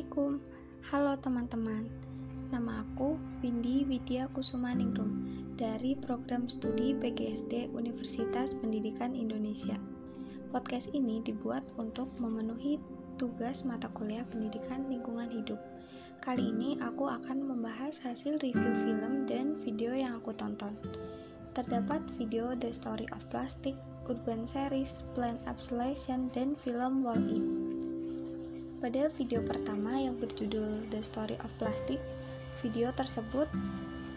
Assalamualaikum. Halo teman-teman. Nama aku Windy Widya Kusumaningrum Dari program studi PGSD Universitas Pendidikan Indonesia. Podcast ini dibuat untuk memenuhi tugas mata kuliah pendidikan lingkungan hidup. Kali ini aku akan membahas hasil review film dan video yang aku tonton. Terdapat video The Story of Plastic, Urban Series, Plant Absolation, dan film Wall-E pada video pertama yang berjudul The Story of Plastic, video tersebut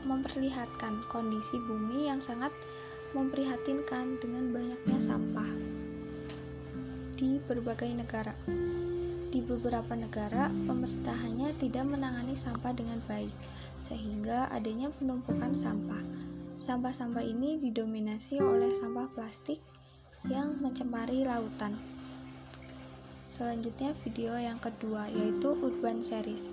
memperlihatkan kondisi bumi yang sangat memprihatinkan dengan banyaknya sampah di berbagai negara. Di beberapa negara, pemerintahannya tidak menangani sampah dengan baik, sehingga adanya penumpukan sampah. Sampah-sampah ini didominasi oleh sampah plastik yang mencemari lautan. Selanjutnya video yang kedua yaitu Urban Series.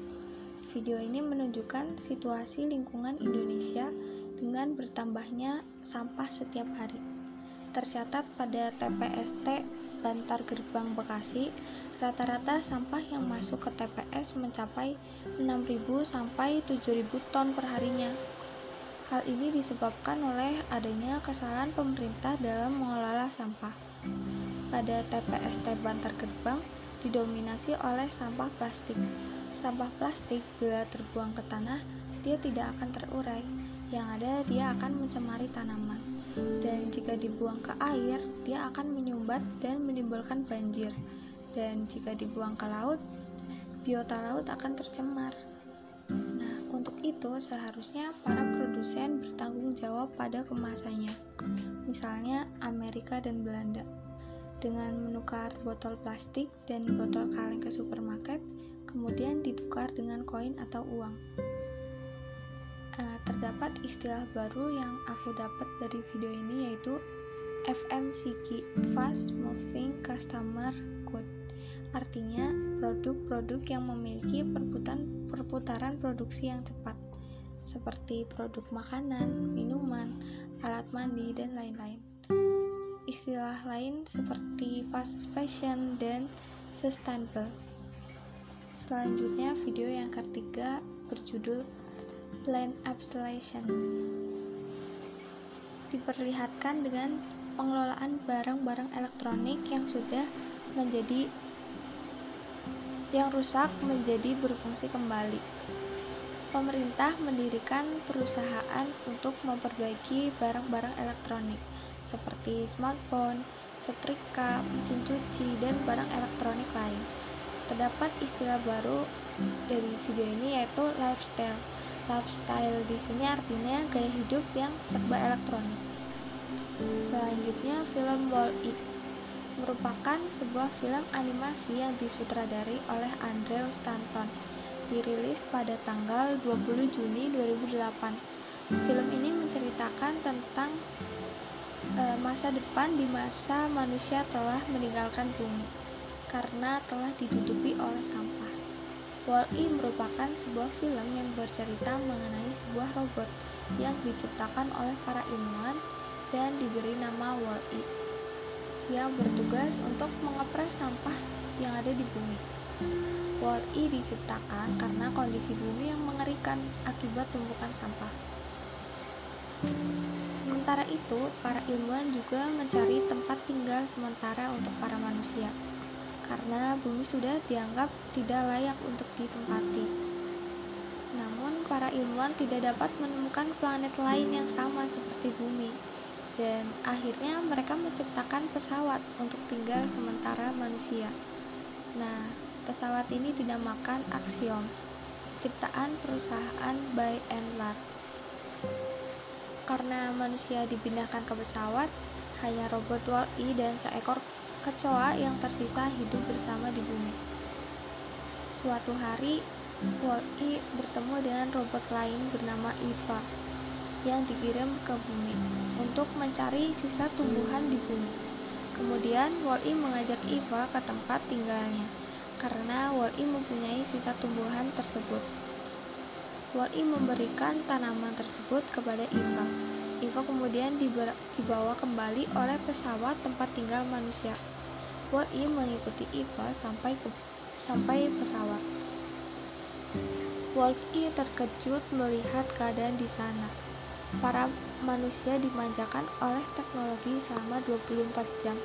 Video ini menunjukkan situasi lingkungan Indonesia dengan bertambahnya sampah setiap hari. Tercatat pada TPST Bantar Gerbang Bekasi, rata-rata sampah yang masuk ke TPS mencapai 6.000 sampai 7.000 ton per harinya. Hal ini disebabkan oleh adanya kesalahan pemerintah dalam mengelola sampah pada TPST Bantar Gerbang didominasi oleh sampah plastik. Sampah plastik bila terbuang ke tanah, dia tidak akan terurai. Yang ada, dia akan mencemari tanaman. Dan jika dibuang ke air, dia akan menyumbat dan menimbulkan banjir. Dan jika dibuang ke laut, biota laut akan tercemar. Itu seharusnya para produsen bertanggung jawab pada kemasannya. Misalnya Amerika dan Belanda dengan menukar botol plastik dan botol kaleng ke supermarket, kemudian ditukar dengan koin atau uang. Uh, terdapat istilah baru yang aku dapat dari video ini yaitu FMCG (Fast Moving Customer Good). Artinya, produk-produk yang memiliki perputaran produksi yang cepat, seperti produk makanan, minuman, alat mandi, dan lain-lain istilah lain seperti fast fashion dan sustainable. Selanjutnya video yang ketiga berjudul Plan Absolation. Diperlihatkan dengan pengelolaan barang-barang elektronik yang sudah menjadi yang rusak menjadi berfungsi kembali. Pemerintah mendirikan perusahaan untuk memperbaiki barang-barang elektronik seperti smartphone, setrika, mesin cuci, dan barang elektronik lain. Terdapat istilah baru dari video ini yaitu lifestyle. Lifestyle di sini artinya gaya hidup yang serba elektronik. Selanjutnya film Wall-E merupakan sebuah film animasi yang disutradari oleh Andrew Stanton dirilis pada tanggal 20 Juni 2008. Film ini menceritakan tentang e, masa depan di masa manusia telah meninggalkan bumi karena telah ditutupi oleh sampah. Wall-E merupakan sebuah film yang bercerita mengenai sebuah robot yang diciptakan oleh para ilmuwan dan diberi nama Wall-E yang bertugas untuk mengepres sampah yang ada di bumi. Wall-E diciptakan karena kondisi bumi yang mengerikan akibat tumpukan sampah. Sementara itu, para ilmuwan juga mencari tempat tinggal sementara untuk para manusia, karena bumi sudah dianggap tidak layak untuk ditempati. Namun, para ilmuwan tidak dapat menemukan planet lain yang sama seperti bumi, dan akhirnya mereka menciptakan pesawat untuk tinggal sementara manusia. Nah, pesawat ini dinamakan Axiom, ciptaan perusahaan by and large karena manusia dipindahkan ke pesawat, hanya robot Wall-E dan seekor kecoa yang tersisa hidup bersama di bumi. Suatu hari, Wall-E bertemu dengan robot lain bernama Eva yang dikirim ke bumi untuk mencari sisa tumbuhan di bumi. Kemudian, Wall-E mengajak Eva ke tempat tinggalnya karena Wall-E mempunyai sisa tumbuhan tersebut. Wall-E memberikan tanaman tersebut kepada Eva. Eva kemudian dibawa kembali oleh pesawat tempat tinggal manusia. Wall-E mengikuti Eva sampai ke sampai pesawat. Wolf-E terkejut melihat keadaan di sana. Para manusia dimanjakan oleh teknologi selama 24 jam,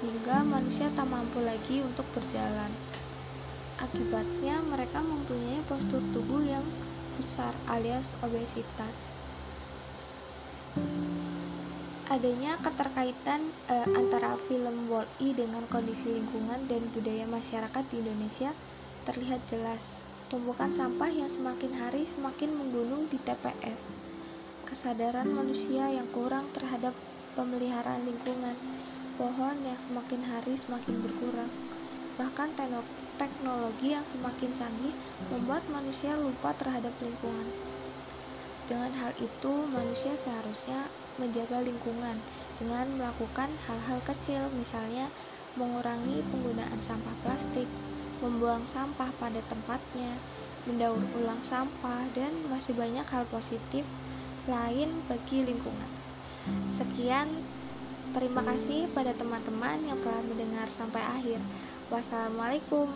hingga manusia tak mampu lagi untuk berjalan. Akibatnya, mereka mempunyai postur tubuh yang besar alias obesitas. Adanya keterkaitan eh, antara film Wall-E dengan kondisi lingkungan dan budaya masyarakat di Indonesia terlihat jelas. Tumpukan sampah yang semakin hari semakin menggunung di TPS. Kesadaran manusia yang kurang terhadap pemeliharaan lingkungan. Pohon yang semakin hari semakin berkurang. Bahkan teknologi yang semakin canggih membuat manusia lupa terhadap lingkungan. Dengan hal itu, manusia seharusnya menjaga lingkungan dengan melakukan hal-hal kecil, misalnya mengurangi penggunaan sampah plastik, membuang sampah pada tempatnya, mendaur ulang sampah, dan masih banyak hal positif lain bagi lingkungan. Sekian, terima kasih pada teman-teman yang telah mendengar sampai akhir. Wassalamualaikum.